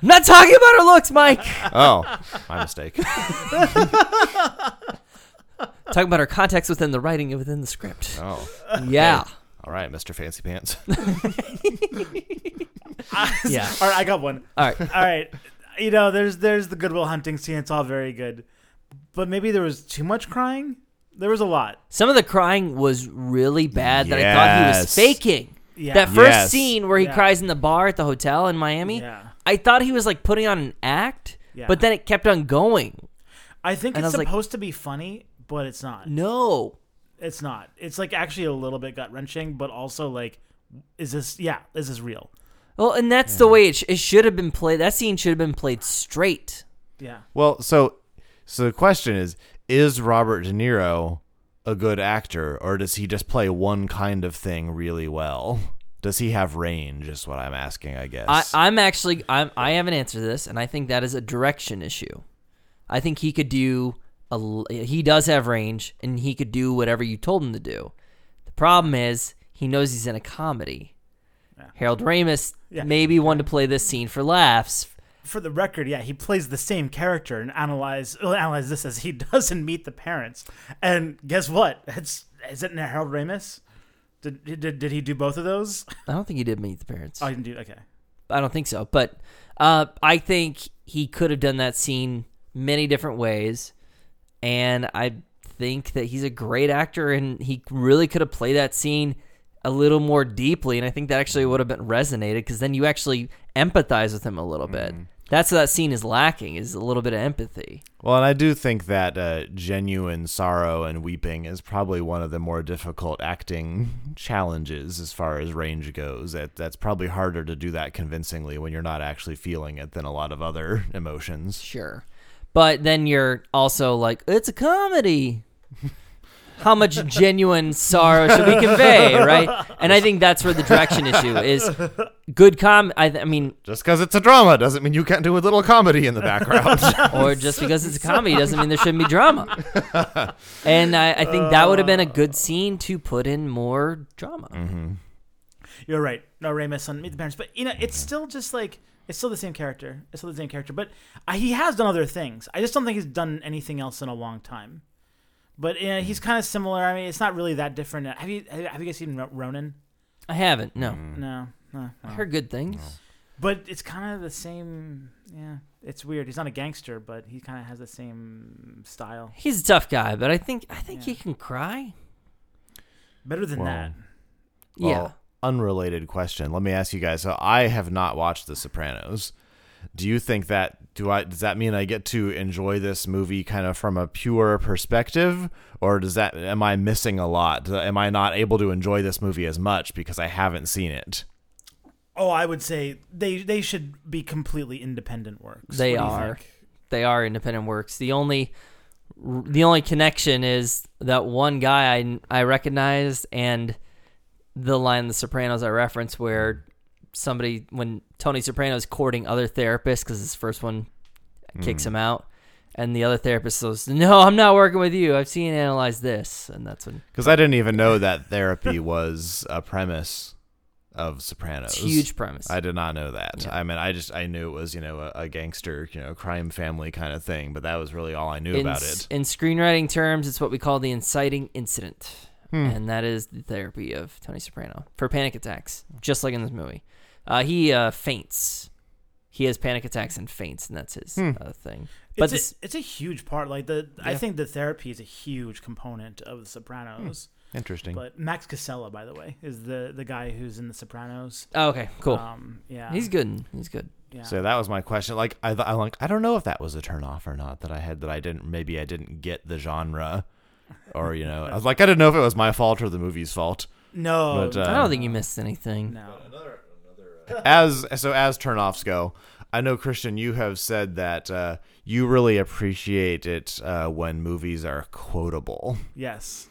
Speaker 2: I'm not talking about her looks, Mike.
Speaker 4: Oh, my mistake.
Speaker 2: Talking about her context within the writing and within the script.
Speaker 4: Oh,
Speaker 2: Yeah.
Speaker 4: all right, Mr. Fancy Pants.
Speaker 2: Yeah.
Speaker 3: All right, I got one.
Speaker 2: All right.
Speaker 3: All right, you know, there's there's the Good Will Hunting scene. It's all very good, but maybe there was too much crying. There was a lot.
Speaker 2: Some of the crying was really bad that I thought he was
Speaker 4: Yes.
Speaker 2: faking.
Speaker 3: Yeah.
Speaker 2: That first
Speaker 4: Yes.
Speaker 2: scene where he
Speaker 3: Yeah.
Speaker 2: cries in the bar at the hotel in Miami,
Speaker 3: Yeah.
Speaker 2: I thought he was like putting on an act,
Speaker 3: Yeah.
Speaker 2: but then it kept on going.
Speaker 3: I think
Speaker 2: And I
Speaker 3: it's
Speaker 2: was like-
Speaker 3: supposed to be funny, but it's not.
Speaker 2: No.
Speaker 3: It's not. It's like actually a little bit gut wrenching, but also like, is this? Yeah, is this real?
Speaker 2: Well, and that's the way it, sh- it should have been played. That scene should have been played straight.
Speaker 3: Yeah.
Speaker 4: well, so so the question is: Is Robert De Niro a good actor, or does he just play one kind of thing really well? Does he have range? Is what I'm asking. I guess.
Speaker 2: I, I'm actually I'm I have an answer to this, and I think that is a direction issue. I think he could do a l- he does have range, and he could do whatever you told him to do. The problem is he knows he's in a comedy. Harold Ramis
Speaker 3: Yeah.
Speaker 2: maybe wanted to play this scene for laughs.
Speaker 3: For the record, yeah, he plays the same character and analyze well, analyze this as he does in Meet the Parents. And guess what? It's is it Harold Ramis? Did, did did he do both of those?
Speaker 2: I don't think he did meet the parents.
Speaker 3: Oh, he didn't do. Okay.
Speaker 2: I don't think so. But uh, I think he could have done that scene many different ways, and I think that he's a great actor, and he really could have played that scene a little more deeply, and I think that actually would have been resonated because then you actually empathize with him a little bit. That's what that scene is lacking is a little bit of empathy.
Speaker 4: Well, and I do think that uh, genuine sorrow and weeping is probably one of the more difficult acting challenges as far as range goes. That that's probably harder to do that convincingly when you're not actually feeling it than a lot of other emotions.
Speaker 2: Sure. But then you're also like, it's a comedy. How much genuine sorrow should we convey, right? And I think that's where the direction issue is. Good com. I, th- I mean,
Speaker 4: Just because it's a drama doesn't mean you can't do a little comedy in the background.
Speaker 2: or just because it's a comedy doesn't mean there shouldn't be drama. And I, I think that would have been a good uh. scene to put in more drama. Mm-hmm.
Speaker 3: You're right. No Ramis on Meet the Parents, but you know, it's mm-hmm. still just like it's still the same character. It's still the same character, but uh, he has done other things. I just don't think he's done anything else in a long time. But uh, he's kind of similar. I mean, it's not really that different. Have you have you guys seen Ronin?
Speaker 2: I haven't. No,
Speaker 3: No, no,
Speaker 2: I heard good things.
Speaker 3: But it's kind of the same. Yeah, it's weird. He's not a gangster, but he kind of has the same style.
Speaker 2: He's a tough guy, but I think I think
Speaker 3: Yeah.
Speaker 2: he can cry.
Speaker 3: Better than
Speaker 4: Well,
Speaker 3: that.
Speaker 2: yeah.
Speaker 4: Well, unrelated question. Let me ask you guys. So I have not watched The Sopranos. Do you think that do I does that mean I get to enjoy this movie kind of from a pure perspective or does that am I missing a lot? Am I not able to enjoy this movie as much because I haven't seen it?
Speaker 3: Oh, I would say they they should be completely independent works.
Speaker 2: They
Speaker 3: What do you
Speaker 2: are. they are independent works. The only the only connection is that one guy I I recognized and the line The Sopranos I referenced where somebody when Tony Soprano's courting other therapists because his first one kicks him out. And the other therapist says, "No, I'm not working with you. I've seen and analyzed this." And that's when
Speaker 4: Because I didn't even know that therapy was a premise of Sopranos.
Speaker 2: it's huge premise.
Speaker 4: I did not know that.
Speaker 2: Yeah.
Speaker 4: I mean, I just I knew it was you know a, a gangster you know crime family kind of thing, but that was really all I knew
Speaker 2: in,
Speaker 4: about it.
Speaker 2: in screenwriting terms, it's what we call the inciting incident,
Speaker 4: Hmm.
Speaker 2: and that is the therapy of Tony Soprano for panic attacks, just like in this movie. Uh, he uh, faints. He has panic attacks and faints, and that's his
Speaker 4: Hmm.
Speaker 2: uh, thing. But
Speaker 3: It's
Speaker 2: this,
Speaker 3: a, it's a huge part. Like the I think the therapy is a huge component of The Sopranos.
Speaker 4: Interesting.
Speaker 3: But Max Casella, by the way, is the the guy who's in The Sopranos.
Speaker 2: Oh, okay, cool.
Speaker 3: Um, yeah,
Speaker 2: He's good. He's good.
Speaker 3: Yeah.
Speaker 4: So that was my question. Like I, I like I don't know if that was a turn off or not that I had that I didn't maybe I didn't get the genre, or you know I was like I didn't know if it was my fault or the movie's fault.
Speaker 3: no,
Speaker 4: But, uh,
Speaker 2: I don't think you missed anything.
Speaker 3: no.
Speaker 4: As so as turnoffs go, I know Christian, you have said that uh, you really appreciate it uh, when movies are quotable.
Speaker 3: Yes.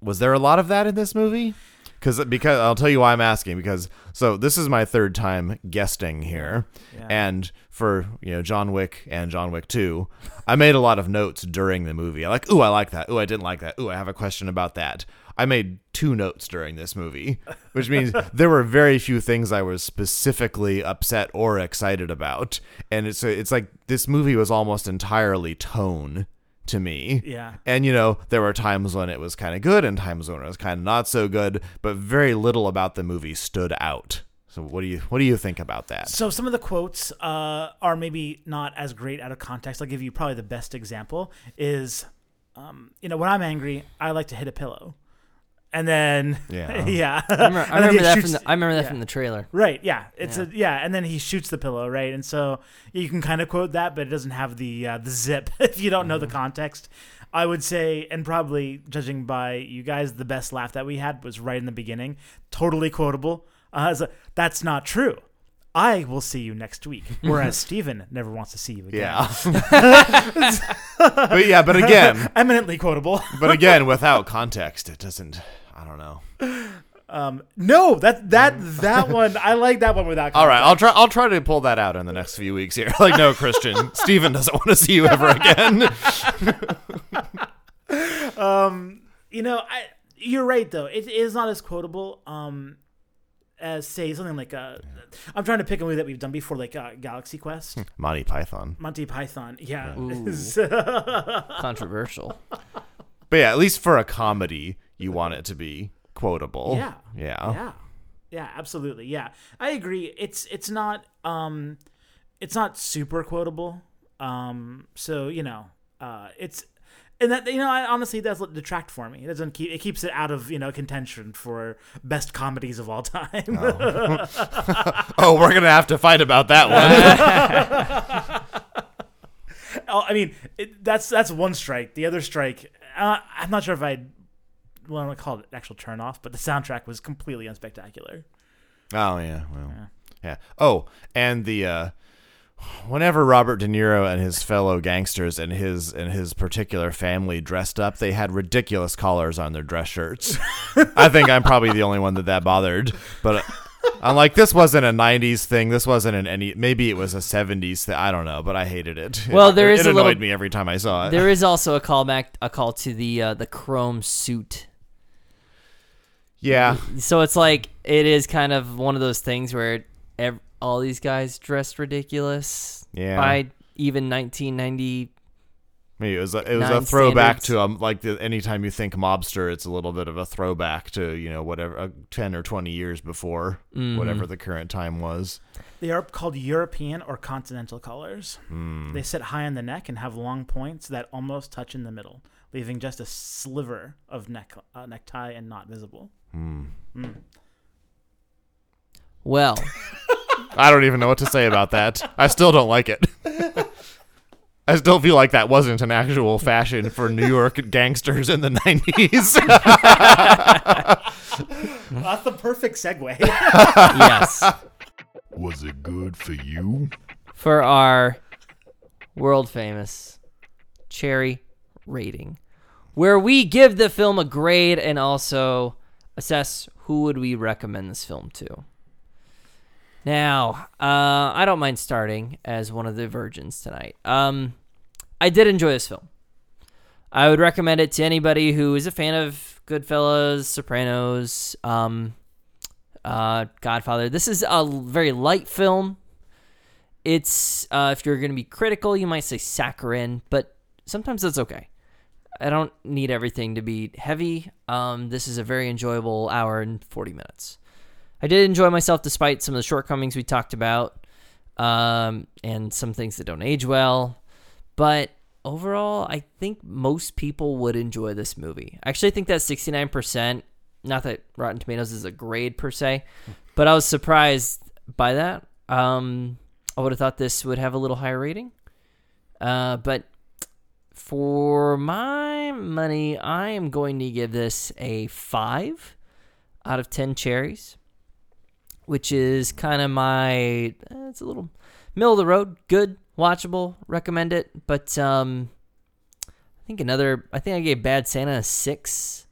Speaker 4: Was there a lot of that in this movie? Because because I'll tell you why I'm asking. Because so this is my third time guesting here,
Speaker 3: Yeah.
Speaker 4: and for you know John Wick and John Wick Two, I made a lot of notes during the movie. I like, ooh, I like that. Ooh, I didn't like that. Ooh, I have a question about that. I made two notes during this movie, which means there were very few things I was specifically upset or excited about, and it's it's like this movie was almost entirely tone to me.
Speaker 3: Yeah.
Speaker 4: And you know, there were times when it was kind of good and times when it was kind of not so good, but very little about the movie stood out. So what do you what do you think about that?
Speaker 3: So some of the quotes uh, are maybe not as great out of context. I'll give you probably the best example is, um, you know, when I'm angry, I like to hit a pillow, and then
Speaker 4: Yeah.
Speaker 3: yeah,
Speaker 2: I remember, I remember that
Speaker 3: shoots-
Speaker 2: from the, I remember that
Speaker 3: yeah.
Speaker 2: from the trailer.
Speaker 3: Right, yeah, it's
Speaker 2: Yeah.
Speaker 3: a yeah, and then he shoots the pillow, right, and so you can kind of quote that, but it doesn't have the uh, the zip if you don't know the context. I would say, and probably judging by you guys, the best laugh that we had was right in the beginning, totally quotable. Uh, as That's not true. I will see you next week, whereas Steven never wants to see you again.
Speaker 4: Yeah. but yeah, but again,
Speaker 3: eminently quotable.
Speaker 4: but again, without context, it doesn't I don't know.
Speaker 3: Um, no, that that that one I like that one without. Context.
Speaker 4: All right, I'll try. I'll try to pull that out in the next few weeks here. Like, no, Christian, Steven doesn't want to see you ever again.
Speaker 3: Um, you know, I you're right though. It is not as quotable. Um, as say something like uh, I'm trying to pick a movie that we've done before, like uh, Galaxy Quest,
Speaker 4: Monty Python.
Speaker 3: Monty Python. Yeah,
Speaker 2: Controversial.
Speaker 4: But yeah, at least for a comedy, you want it to be quotable.
Speaker 3: Yeah.
Speaker 4: Yeah.
Speaker 3: yeah, yeah, absolutely. Yeah, I agree. It's it's not um, it's not super quotable. Um, so you know, uh, it's. And that you know, I, honestly, does detract for me. It doesn't keep it keeps it out of you know contention for best comedies of all time.
Speaker 4: Oh, we're gonna have to fight about that one.
Speaker 3: Oh, I mean, it, that's that's one strike. The other strike, uh, I'm not sure if I well, I want to call it an actual turn off, but the soundtrack was completely unspectacular.
Speaker 4: oh yeah. Well.
Speaker 3: Yeah.
Speaker 4: Yeah. Oh, and the uh whenever Robert De Niro and his fellow gangsters and his and his particular family dressed up, they had ridiculous collars on their dress shirts. I think I'm probably the only one that that bothered, but I'm like this wasn't a 90s thing. This wasn't an any maybe it was a 70s thing. I don't know, but I hated it.
Speaker 2: Well,
Speaker 4: it,
Speaker 2: there
Speaker 4: it
Speaker 2: is a
Speaker 4: annoyed
Speaker 2: little-
Speaker 4: me every time I saw it.
Speaker 2: There is also a callback, a call to the uh, the chrome suit.
Speaker 4: Yeah.
Speaker 2: So it's like it is kind of one of those things where ev- all these guys dressed ridiculous.
Speaker 4: Yeah.
Speaker 2: By even 1990.
Speaker 4: Maybe it was a, it was a throwback
Speaker 2: standards.
Speaker 4: to um like the, anytime you think mobster, it's a little bit of a throwback to you know whatever uh, ten or twenty years before
Speaker 2: Mm-hmm.
Speaker 4: whatever the current time was.
Speaker 3: They are called European or continental collars.
Speaker 4: Hmm.
Speaker 3: They sit high on the neck and have long points that almost touch in the middle, leaving just a sliver of neck uh, necktie and not visible.
Speaker 2: Well,
Speaker 4: I don't even know what to say about that. I still don't like it. I still feel like that wasn't an actual fashion for New York gangsters in the 90s.
Speaker 3: That's the perfect segue.
Speaker 2: yes.
Speaker 1: Was it good for you?
Speaker 2: For our world famous cherry rating, where we give the film a grade and also assess who would we recommend this film to. Now, uh, I don't mind starting as one of the virgins tonight. Um, I did enjoy this film. I would recommend it to anybody who is a fan of Goodfellas, Sopranos, um, uh, Godfather. This is a very light film. It's uh, if you're going to be critical, you might say saccharine, but sometimes that's okay. I don't need everything to be heavy. Um, this is a very enjoyable hour and 40 minutes. I did enjoy myself despite some of the shortcomings we talked about um, and some things that don't age well. But overall, I think most people would enjoy this movie. Actually, I actually think that 69%, not that Rotten Tomatoes is a grade per se, but I was surprised by that. Um, I would have thought this would have a little higher rating. Uh, but for my money, I am going to give this a 5 out of 10 cherries, which is kind of my. eh, it's a little middle of the road, good, watchable, recommend it. But um, I think another. I think I gave Bad Santa a six.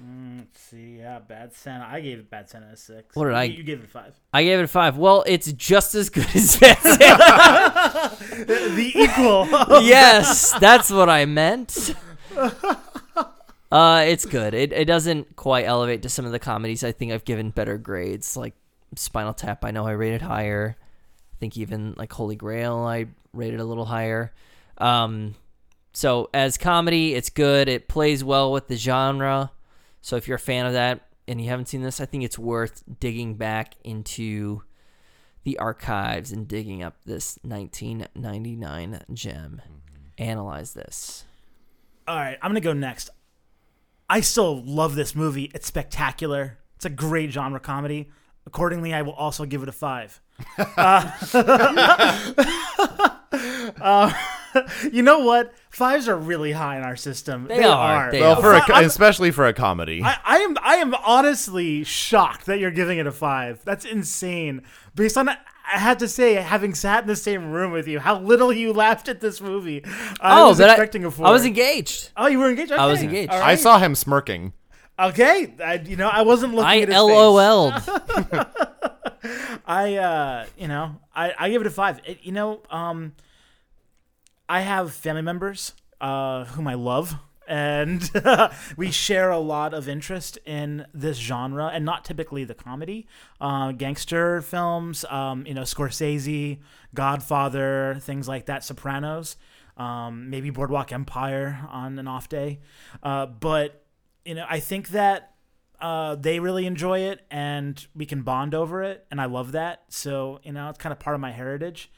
Speaker 3: Mm, let's see. Yeah, Bad Santa. I gave it Bad Santa a six.
Speaker 2: What did I-
Speaker 3: You, you gave it a five.
Speaker 2: I gave it a five. Well, it's just as good as Bad Santa.
Speaker 3: the equal.
Speaker 2: yes, that's what I meant. Uh, it's good. It it doesn't quite elevate to some of the comedies. I think I've given better grades, like Spinal Tap. I know I rated higher. I think even like Holy Grail, I rated a little higher. Um, so as comedy, it's good. It plays well with the genre. So if you're a fan of that and you haven't seen this, I think it's worth digging back into the archives and digging up this 1999 gem. Analyze this.
Speaker 3: All right, I'm gonna go next. I still love this movie. It's spectacular. It's a great genre comedy. Accordingly, I will also give it a five. Uh, uh, you know what? Fives are really high in our system.
Speaker 2: They are. They
Speaker 4: Well,
Speaker 2: are.
Speaker 4: for a,
Speaker 3: Fi- I'm-
Speaker 4: especially for a comedy.
Speaker 3: I, I am I am honestly shocked that you're giving it a five. That's insane. Based on I had to say, having sat in the same room with you, how little you laughed at this movie. I
Speaker 2: oh,
Speaker 3: was
Speaker 2: but
Speaker 3: expecting
Speaker 2: I,
Speaker 3: a four.
Speaker 2: I was engaged.
Speaker 3: Oh, you were engaged.
Speaker 2: I was engaged.
Speaker 3: All
Speaker 4: I saw him smirking.
Speaker 3: Okay, I, you know, I wasn't looking
Speaker 2: I
Speaker 3: at his
Speaker 2: LOL'd.
Speaker 3: face. I, uh, you know, I, I give it a five. It, you know, um, I have family members uh, whom I love, and we share a lot of interest in this genre, and not typically the comedy, uh, gangster films. Um, you know, Scorsese, Godfather, things like that, Sopranos. Um, maybe Boardwalk Empire on an off day, uh, but you know, I think that uh, they really enjoy it and we can bond over it. And I love that. So, you know, it's kind of part of my heritage.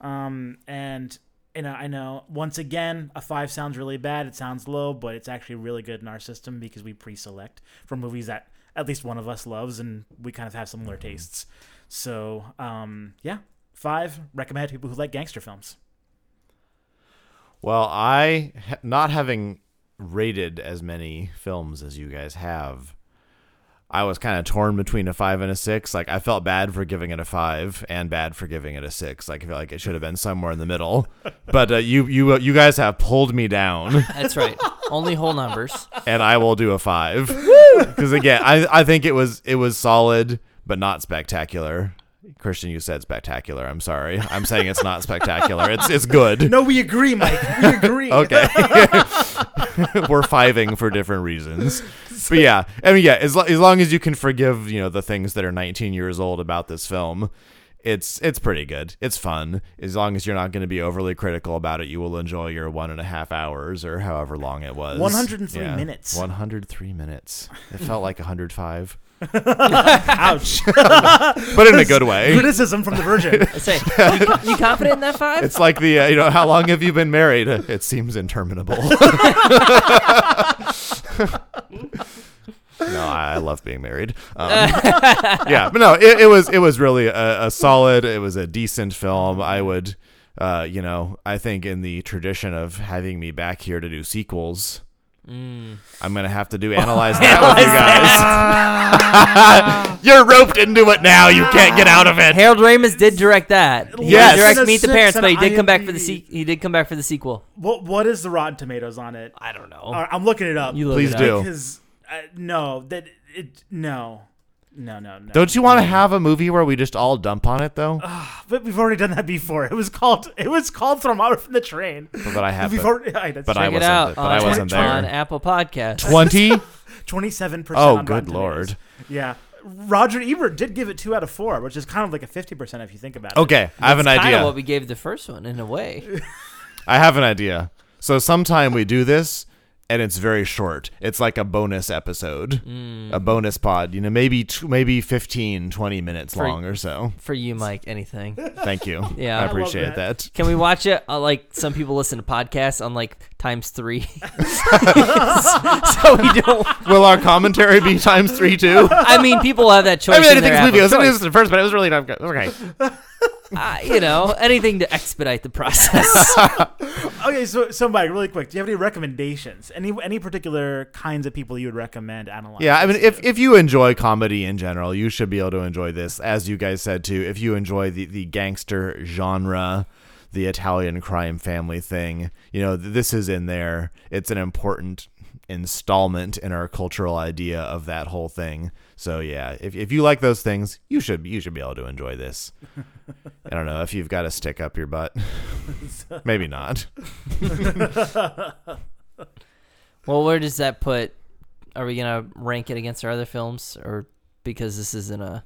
Speaker 3: Um, and, you know, I know once again, a five sounds really bad. It sounds low, but it's actually really good in our system because we pre select for movies that at least one of us loves and we kind of have similar tastes. So, um, yeah, five, recommend to people who like gangster films.
Speaker 4: Well, I not having rated as many films as you guys have. I was kind of torn between a five and a six. Like I felt bad for giving it a five, and bad for giving it a six. Like I feel like it should have been somewhere in the middle. But uh, you, you, uh, you guys have pulled me down,
Speaker 2: That's right. Only whole numbers.
Speaker 4: and I will do a five. Because again, I, I think it was, it was solid, but not spectacular. Christian, you said spectacular. I'm sorry. I'm saying it's not spectacular. It's, it's good.
Speaker 3: No, we agree, Mike. We agree.
Speaker 4: Okay. We're fiving for different reasons. But yeah, I mean, yeah, as, lo- as long as you can forgive, you know, the things that are 19 years old about this film, it's it's pretty good. It's fun. As long as you're not going to be overly critical about it, you will enjoy your one and a half hours or however long it was.
Speaker 3: 103 minutes.
Speaker 4: 103 minutes. It felt like 105,
Speaker 3: Ouch.
Speaker 4: but in a good way.
Speaker 3: Criticism from the Virgin.
Speaker 2: I say, you, you confident in that five?
Speaker 4: It's like the, uh, you know, how long have you been married? It seems interminable. no, I love being married. Um, yeah, but no, it, it was it was really a, a solid. It was a decent film. I would, uh, you know, I think in the tradition of having me back here to do sequels. I'm gonna have to do analyze that with you guys. You're roped into it now. You can't get out of it.
Speaker 2: Harold Ramis did direct that. He
Speaker 4: Yes.
Speaker 2: didn't direct Meet the Parents, but he did come back for the se- he did come back for the sequel.
Speaker 3: What what is the Rotten Tomatoes on it?
Speaker 2: I don't know.
Speaker 3: All right, I'm looking it up.
Speaker 2: You look
Speaker 4: Please
Speaker 2: it up.
Speaker 4: do.
Speaker 3: Because uh, no, that it no, no, no, no.
Speaker 4: Don't you want to have a movie where we just all dump on it though?
Speaker 3: But we've already done that before. It was called it was called Throw Momma from the Train.
Speaker 4: But I have.
Speaker 3: We've already, I, that's
Speaker 4: but I
Speaker 2: Check it
Speaker 4: wasn't
Speaker 2: out
Speaker 4: th- but I
Speaker 2: on,
Speaker 4: wasn't there.
Speaker 2: on Apple Podcasts.
Speaker 4: Twenty.
Speaker 3: 27 percent.
Speaker 4: Oh, good lord.
Speaker 3: Tomatoes. Yeah. Roger Ebert did give it two out of four, which is kind of like a 50% if you think about it.
Speaker 4: Okay, I have an
Speaker 2: kinda
Speaker 4: idea.
Speaker 2: what we gave the first one in a way.
Speaker 4: I have an idea. So sometime we do this, and it's very short. It's like a bonus episode,
Speaker 2: Mm.
Speaker 4: a bonus pod. You know, maybe t- maybe 15, 20 minutes
Speaker 2: For-
Speaker 4: long or so.
Speaker 2: For you, Mike, anything.
Speaker 4: Thank you.
Speaker 2: Yeah.
Speaker 4: I
Speaker 2: I
Speaker 4: appreciate
Speaker 3: that.
Speaker 4: that.
Speaker 2: Can we watch it? Uh, like some people listen to podcasts on like times three, so we don't.
Speaker 4: Will our commentary be times three too?
Speaker 2: I mean, people have that choice.
Speaker 4: I mean, I
Speaker 2: in
Speaker 4: didn't think this movie it was the first, but it was really not good. Okay.
Speaker 2: Uh, you know, anything to expedite the process.
Speaker 3: Okay, so so Mike, really quick, do you have any recommendations? Any any particular kinds of people you would recommend analyze?
Speaker 4: Yeah, I mean,
Speaker 3: this
Speaker 4: if,
Speaker 3: to?
Speaker 4: if you enjoy comedy in general, you should be able to enjoy this. As you guys said too, if you enjoy the, the gangster genre, the Italian crime family thing, you know, th- this is in there. It's an important installment in our cultural idea of that whole thing. So yeah, if, if you like those things, you should you should be able to enjoy this. I don't know if you've got a stick up your butt. Maybe not.
Speaker 2: well, where does that put? Are we gonna rank it against our other films, or because this isn't a?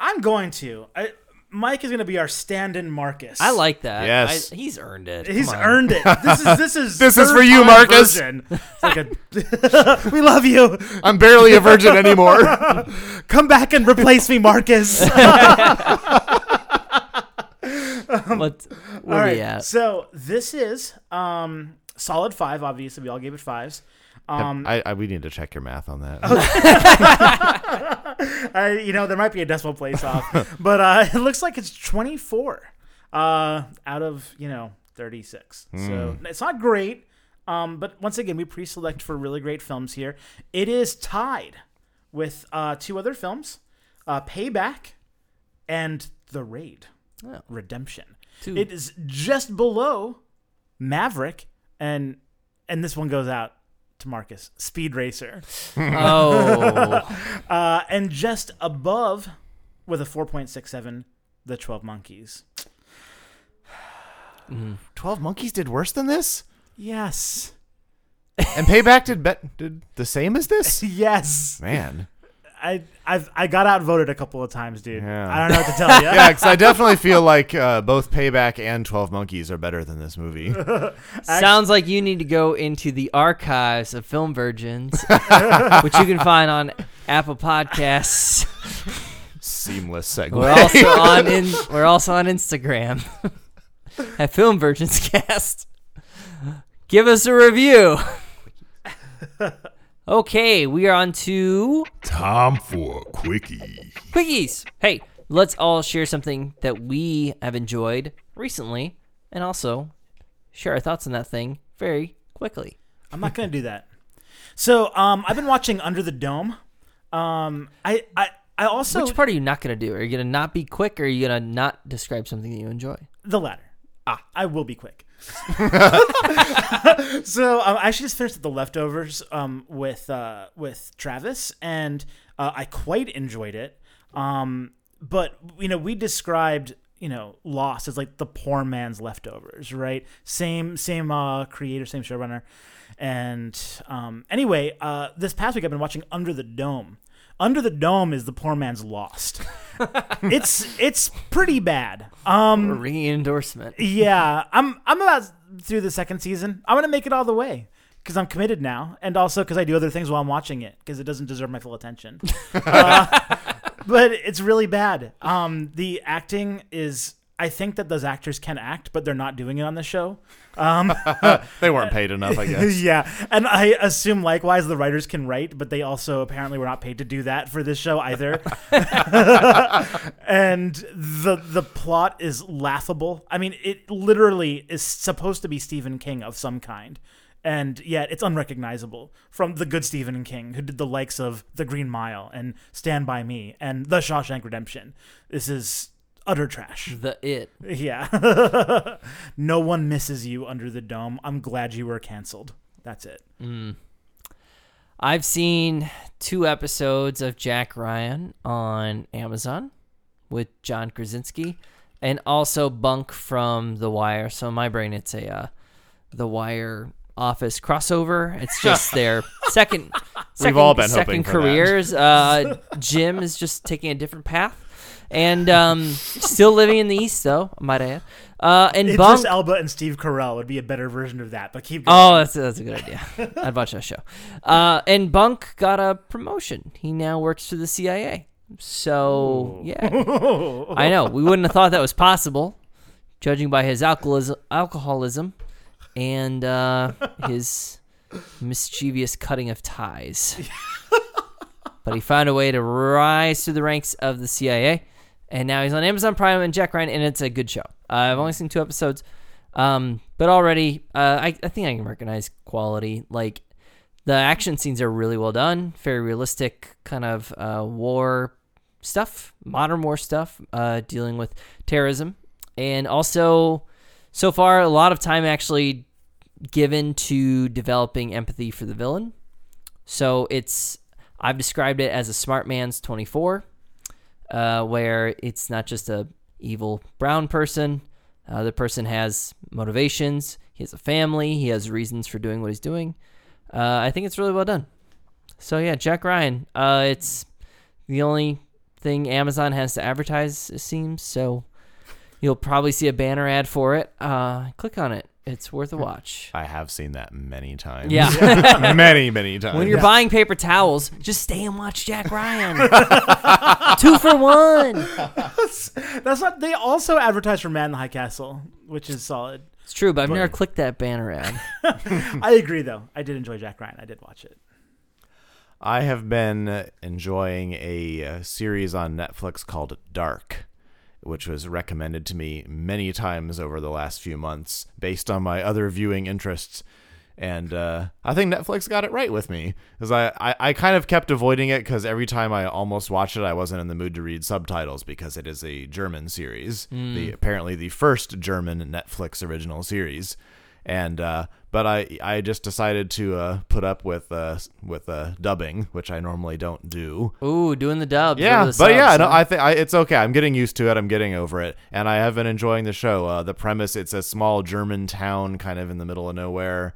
Speaker 3: I'm going to. I, Mike is going to be our stand-in Marcus.
Speaker 2: I like that.
Speaker 4: Yes.
Speaker 2: I, he's earned it.
Speaker 3: He's earned it. This is this is
Speaker 4: This is for you, Marcus.
Speaker 3: It's like a, we love you.
Speaker 4: I'm barely a virgin anymore.
Speaker 3: Come back and replace me, Marcus.
Speaker 2: What? Where
Speaker 3: All
Speaker 2: we at?
Speaker 3: So this is um solid five. Obviously, we all gave it fives. Um,
Speaker 4: I, I we need to check your math on that.
Speaker 3: I, you know, there might be a decimal place off, but uh, it looks like it's 24 uh, out of you know 36. So it's not great. Um, but once again, we pre-select for really great films here. It is tied with uh, two other films, uh, Payback and The Raid,
Speaker 2: Oh.
Speaker 3: Redemption.
Speaker 2: Two.
Speaker 3: It is just below Maverick, and and this one goes out to Marcus, Speed Racer.
Speaker 2: Oh,
Speaker 3: Uh, and just above, with a 4.67, the 12 Monkeys.
Speaker 4: Twelve Monkeys did worse than this,
Speaker 3: Yes.
Speaker 4: and Payback did bet did the same as this.
Speaker 3: Yes.
Speaker 4: Man,
Speaker 3: I I've, I got outvoted a couple of times, dude.
Speaker 4: Yeah.
Speaker 3: I don't know what to tell you.
Speaker 4: yeah, because I definitely feel like uh, both Payback and Twelve Monkeys are better than this movie.
Speaker 2: sounds like you need to go into the archives of Film Virgins, which you can find on Apple Podcasts.
Speaker 4: Seamless segue.
Speaker 2: We're also on in. We're also on Instagram at Film Virgins Cast. Give us a review. Okay, we are on to
Speaker 1: Time for a quickie.
Speaker 2: quickies. Hey, let's all share something that we have enjoyed recently, and also share our thoughts on that thing very quickly.
Speaker 3: I'm not gonna do that. So um, I've been watching Under the Dome. Um, I I I also
Speaker 2: Which part are you not going to do? Are you going to not be quick, or are you going to not describe something that you enjoy?
Speaker 3: The latter. Ah, I will be quick. so um, I actually just finished the leftovers um, with uh, with Travis, and uh, I quite enjoyed it. Um, but you know, we described you know Lost as like the poor man's leftovers, right? Same same uh, creator, same showrunner. And um, anyway, uh, this past week I've been watching Under the Dome. Under the Dome is the poor man's Lost. it's it's pretty bad. Um,
Speaker 2: A ringing endorsement.
Speaker 3: yeah, I'm I'm about through the second season. I'm gonna make it all the way because I'm committed now, and also because I do other things while I'm watching it because it doesn't deserve my full attention. Uh, but it's really bad. Um, the acting is. I think that those actors can act, but they're not doing it on the show. Um,
Speaker 4: they weren't paid enough, I guess.
Speaker 3: yeah, and I assume likewise the writers can write, but they also apparently were not paid to do that for this show either. and the the plot is laughable. I mean, it literally is supposed to be Stephen King of some kind. And yet it's unrecognizable from the good Stephen King, who did the likes of The Green Mile and Stand By Me and The Shawshank Redemption. This is utter trash.
Speaker 2: The it.
Speaker 3: Yeah. no one misses you under the dome. I'm glad you were canceled. That's it.
Speaker 2: I've seen two episodes of Jack Ryan on Amazon with John Krasinski, and also Bunk from The Wire. So in my brain, it's a uh, The Wire Office crossover. It's just their second, second,
Speaker 4: all been
Speaker 2: second
Speaker 4: hoping for that.
Speaker 2: careers. Uh, Jim is just taking a different path. And um, still living in the East, though. I might add. Uh, and Bunk.
Speaker 3: Elba and Steve Carell would be a better version of that. But keep going.
Speaker 2: Oh, that's that's a good idea. I'd watch that show. Uh, and Bunk got a promotion. He now works for the CIA. So yeah, I know we wouldn't have thought that was possible, judging by his alcoholism, alcoholism, and uh, his mischievous cutting of ties. but he found a way to rise through the ranks of the CIA, and now he's on Amazon Prime and Jack Ryan, and it's a good show. Uh, I've only seen two episodes, um, but already uh, I, I think I can recognize quality. Like the action scenes are really well done, very realistic kind of uh, war stuff, modern war stuff, uh, dealing with terrorism, and also so far a lot of time actually given to developing empathy for the villain. So it's I've described it as a smart man's 24, uh, where it's not just a evil brown person. Uh, the person has motivations. He has a family. He has reasons for doing what he's doing. Uh, I think it's really well done. So yeah, Jack Ryan. Uh, it's the only thing Amazon has to advertise. It seems so. You'll probably see a banner ad for it. Uh, click on it. It's worth a watch.
Speaker 4: I have seen that many times.
Speaker 2: Yeah.
Speaker 4: many, many times.
Speaker 2: When you're buying paper towels, just stay and watch Jack Ryan. Two for one.
Speaker 3: That's not. They also advertise for Man in the High Castle, which is solid.
Speaker 2: It's true, but I've never clicked that banner ad.
Speaker 3: I agree, though. I did enjoy Jack Ryan. I did watch it.
Speaker 4: I have been enjoying a, uh series on Netflix called Dark, which was recommended to me many times over the last few months based on my other viewing interests. And uh, I think Netflix got it right with me because I, I, I kind of kept avoiding it because every time I almost watched it, I wasn't in the mood to read subtitles because it is a German series, the apparently the first German Netflix original series and uh, but I I just decided to uh, put up with uh, with uh, dubbing, which I normally don't do.
Speaker 2: Ooh, doing the dubs.
Speaker 4: Yeah,
Speaker 2: the
Speaker 4: but yeah,
Speaker 2: subs,
Speaker 4: no. I think it's okay. I'm getting used to it. I'm getting over it, and I have been enjoying the show. Uh, the premise: it's a small German town, kind of in the middle of nowhere,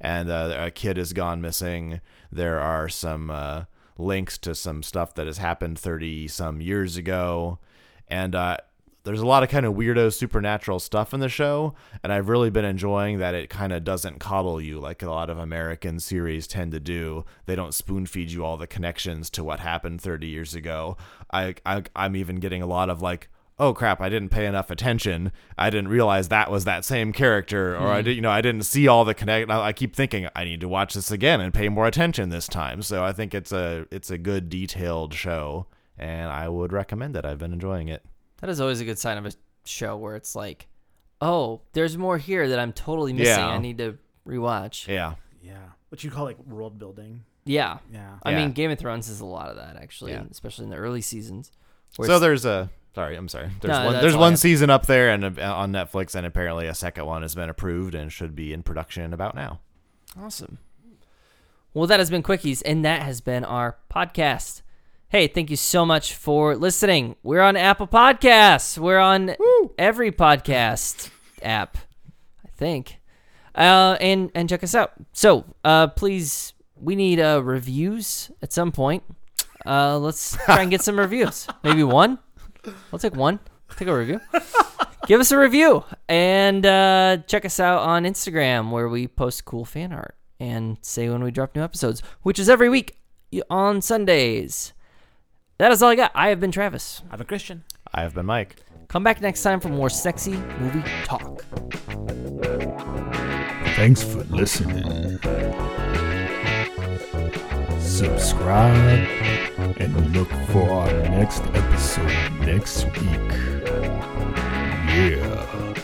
Speaker 4: and uh, a kid has gone missing. There are some uh, links to some stuff that has happened 30 some years ago, and uh, there's a lot of kind of weirdo supernatural stuff in the show, and I've really been enjoying that it kind of doesn't coddle you like a lot of American series tend to do. They don't spoon feed you all the connections to what happened 30 years ago. I, I I'm even getting a lot of like, oh crap, I didn't pay enough attention. I didn't realize that was that same character, or I mm-hmm. did, you know, I didn't see all the connect. I, I keep thinking I need to watch this again and pay more attention this time. So I think it's a it's a good detailed show, and I would recommend it. I've been enjoying it.
Speaker 2: That is always a good sign of a show where it's like, oh, there's more here that I'm totally missing.
Speaker 4: Yeah.
Speaker 2: I need to rewatch.
Speaker 4: Yeah.
Speaker 3: Yeah, what you call like world building.
Speaker 2: Yeah.
Speaker 3: Yeah.
Speaker 2: I
Speaker 4: Yeah.
Speaker 2: mean, Game of Thrones is a lot of that actually,
Speaker 4: Yeah.
Speaker 2: especially in the early seasons. where
Speaker 4: So
Speaker 2: it's-
Speaker 4: there's a sorry, I'm sorry. There's
Speaker 2: No,
Speaker 4: one
Speaker 2: that's
Speaker 4: there's
Speaker 2: all I
Speaker 4: one
Speaker 2: have.
Speaker 4: season up there and uh, on Netflix, and apparently a second one has been approved and should be in production about now.
Speaker 2: Awesome. Well, that has been Quickies, and that has been our podcast. Hey, thank you so much for listening. We're on Apple Podcasts. We're on every podcast app, I think. Uh, and and check us out. So, uh, please, we need uh, reviews at some point. Uh, let's try and get some reviews. Maybe one. I'll take one. Take a review. Give us a review and uh, check us out on Instagram where we post cool fan art and say when we drop new episodes, which is every week on Sundays. That is all I got. I have been Travis.
Speaker 3: I'm a Christian.
Speaker 4: I have been Mike.
Speaker 2: Come back next time for more sexy movie talk.
Speaker 1: Thanks for listening. Subscribe and look for our next episode next week. Yeah.